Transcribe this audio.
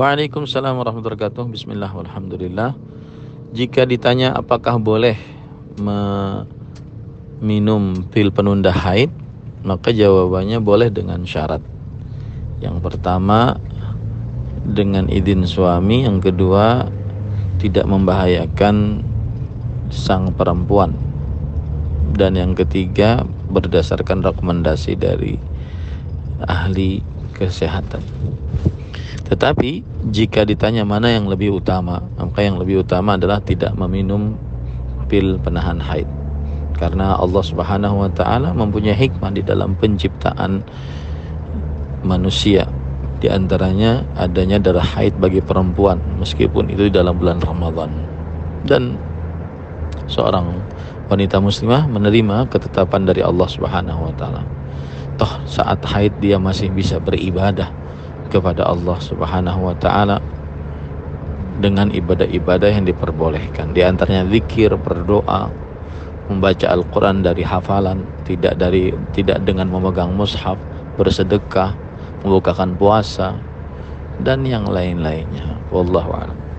Waalaikumsalam warahmatullahi wabarakatuh. Bismillah walhamdulillah. Jika ditanya apakah boleh minum pil penunda haid, maka jawabannya boleh dengan syarat. Yang pertama dengan izin suami, yang kedua tidak membahayakan sang perempuan. Dan yang ketiga berdasarkan rekomendasi dari ahli kesehatan. Tetapi jika ditanya mana yang lebih utama, maka yang lebih utama adalah tidak meminum pil penahan haid. Karena Allah Subhanahu wa taala mempunyai hikmah di dalam penciptaan manusia. Di antaranya adanya darah haid bagi perempuan meskipun itu dalam bulan Ramadan. Dan seorang wanita muslimah menerima ketetapan dari Allah Subhanahu wa taala. Toh saat haid dia masih bisa beribadah kepada Allah Subhanahu wa taala dengan ibadah-ibadah yang diperbolehkan. Di antaranya zikir, berdoa, membaca Al-Qur'an dari hafalan, tidak dari tidak dengan memegang mushaf, bersedekah, membukakan puasa dan yang lain-lainnya. Wallahu a'lam.